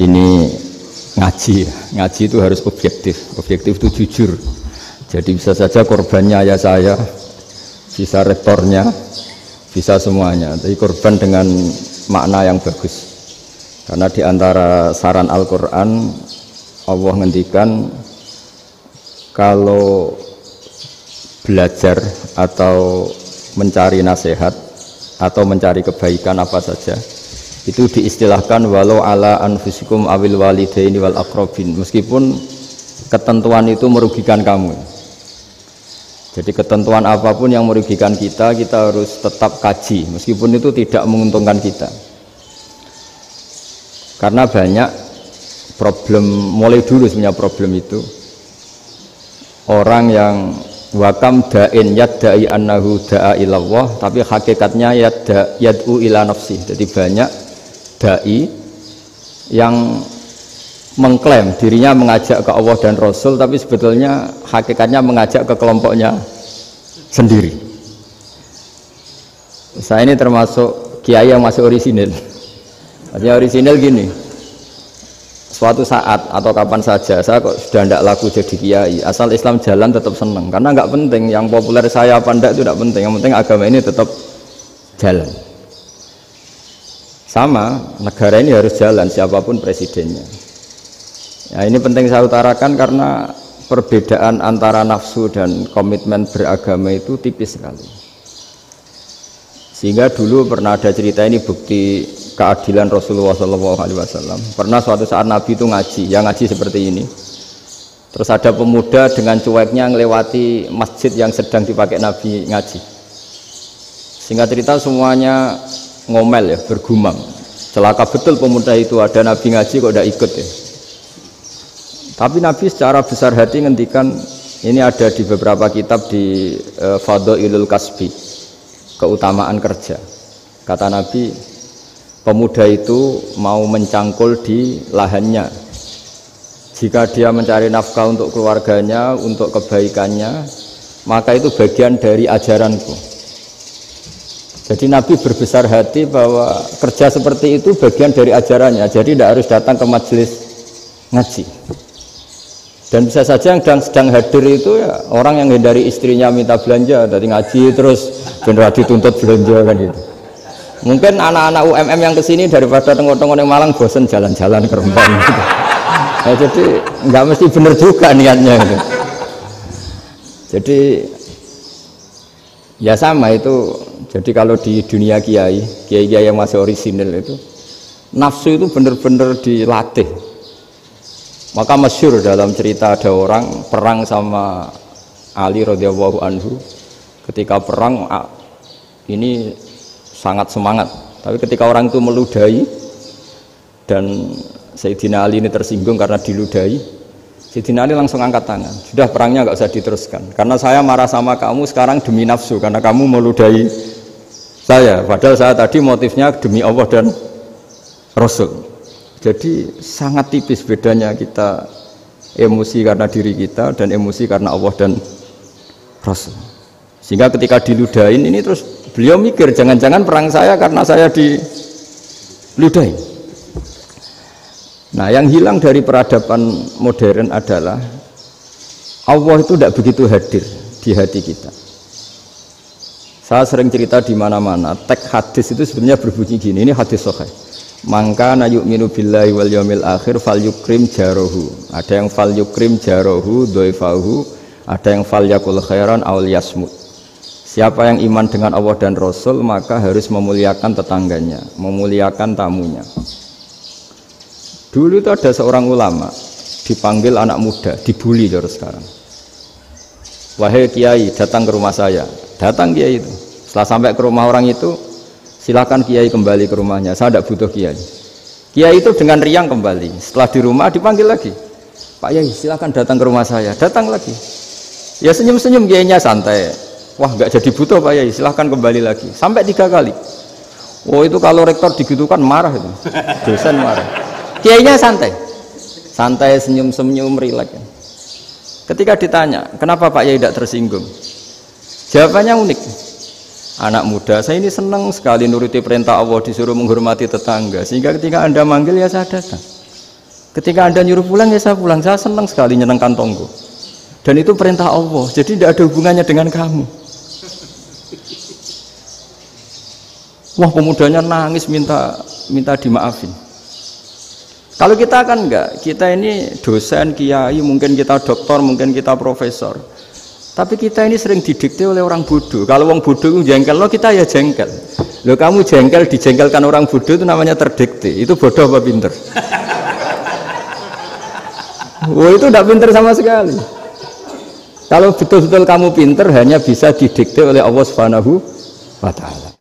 ini ngaji ngaji itu harus objektif. Objektif itu jujur. Jadi bisa saja korbannya ayah saya bisa rektornya bisa semuanya. Tapi korban dengan makna yang bagus. Karena di antara saran Al-Quran Allah ngendikan kalau belajar atau mencari nasihat atau mencari kebaikan apa saja itu diistilahkan walau ala anfusikum awil walidaini wal akrobin meskipun ketentuan itu merugikan kamu. Jadi ketentuan apa pun yang merugikan kita kita harus tetap kaji. Meskipun itu tidak menguntungkan kita. Karena banyak problem mulai dulu sebenarnya problem itu. Orang yang wakam da'in yadda'i annahu da'a ilallah tapi hakikatnya yad'u ila nafsi jadi banyak dai yang mengklaim dirinya mengajak ke Allah dan Rasul tapi sebetulnya hakikatnya mengajak ke kelompoknya sendiri. Saya ini termasuk kiai yang masih orisinil. Artinya orisinil gini suatu saat atau kapan saja saya kok sudah tidak laku jadi kiai asal Islam jalan tetap senang karena nggak penting yang populer saya apa enggak itu tidak penting yang penting agama ini tetap jalan sama, negara ini harus jalan siapa pun presidennya. Ya, ini penting saya utarakan karena perbedaan antara nafsu dan komitmen beragama itu tipis sekali. Sehingga dulu pernah ada cerita ini bukti keadilan Rasulullah SAW. Pernah suatu saat Nabi itu ngaji, yang ngaji seperti ini. Terus ada pemuda dengan cueknya melewati masjid yang sedang dipakai Nabi ngaji. Sehingga cerita semuanya ngomel ya, bergumam. Celaka betul pemuda itu ada Nabi ngaji kok tidak ikut ya. Tapi Nabi secara besar hati ngendikan ini ada di beberapa kitab di e, Fadhailul Kasbi keutamaan kerja. Kata Nabi pemuda itu mau mencangkul di lahannya. Jika dia mencari nafkah untuk keluarganya, untuk kebaikannya, maka itu bagian dari ajaranku. Jadi Nabi berbesar hati bahwa kerja seperti itu bagian dari ajarannya. Jadi tidak harus datang ke majelis ngaji. Dan bisa saja yang sedang, sedang hadir itu ya orang yang dari istrinya minta belanja, dari ngaji terus benar dituntut belanja kan gitu. Mungkin anak-anak UMM yang ke sini daripada tengok-tengok yang Malang bosan jalan-jalan ke Rembang gitu. Ya, jadi nggak mesti benar juga niatnya gitu. Jadi ya sama itu jadi kalau di dunia kiai, kiai-kiai yang masih orisinil itu nafsu itu benar-benar dilatih. Maka masyur dalam cerita ada orang perang sama Ali radhiyallahu anhu. Ketika perang ini sangat semangat. Tapi ketika orang itu meludahi dan Sayyidina Ali ini tersinggung karena diludahi, Sayyidina Ali langsung angkat tangan. Sudah perangnya nggak usah diteruskan. Karena saya marah sama kamu sekarang demi nafsu karena kamu meludahi saya padahal saya tadi motifnya demi Allah dan Rasul jadi sangat tipis bedanya kita emosi karena diri kita dan emosi karena Allah dan Rasul sehingga ketika diludahin ini terus beliau mikir jangan-jangan perang saya karena saya diludahin nah yang hilang dari peradaban modern adalah Allah itu tidak begitu hadir di hati kita saya sering cerita di mana-mana. Teks hadis itu sebenarnya berbunyi gini. Ini hadis sahih. Mangka na yu'minu billahi wal yawmil akhir fal yukrim jarohu. Ada yang fal yukrim jarohu doifahu. Ada yang fal yakul khairan awal yasmut. Siapa yang iman dengan Allah dan Rasul maka harus memuliakan tetangganya, memuliakan tamunya. Dulu itu ada seorang ulama dipanggil anak muda, dibully terus sekarang. Wahai kiai, datang ke rumah saya. Datang kiai itu. Setelah sampai ke rumah orang itu silakan kiai kembali ke rumahnya. Saya tidak butuh kiai. Kiai itu dengan riang kembali. Setelah di rumah dipanggil lagi. Pak Yai silakan datang ke rumah saya. Datang lagi. Ya senyum-senyum kiainya santai. Wah nggak jadi butuh Pak Yai. Silahkan kembali lagi. Sampai tiga kali. Oh itu kalau rektor digitukan marah itu. Dosen marah kiainya santai santai senyum-senyum rileks ketika ditanya kenapa Pak Yai tidak tersinggung Jawabannya unik. Anak muda, saya ini senang sekali nuruti perintah Allah disuruh menghormati tetangga. Sehingga ketika anda manggil ya saya datang. Ketika Anda nyuruh pulang ya saya pulang. Saya senang sekali nyenang kantongku. Dan itu perintah Allah. Jadi tidak ada hubungannya dengan kamu. Wah pemudanya nangis minta minta dimaafin. Kalau kita kan enggak, kita ini dosen, kiai, mungkin kita dokter, mungkin kita profesor. Tapi kita ini sering didikte oleh orang bodoh. Kalau orang bodoh jengkel, lo kita ya jengkel. Lo kamu jengkel, dijengkelkan orang bodoh itu namanya terdikte. Itu bodoh apa pinter? Wah itu tidak pinter sama sekali. Kalau betul-betul kamu pinter hanya bisa didikte oleh Allah Subhanahu wa taala.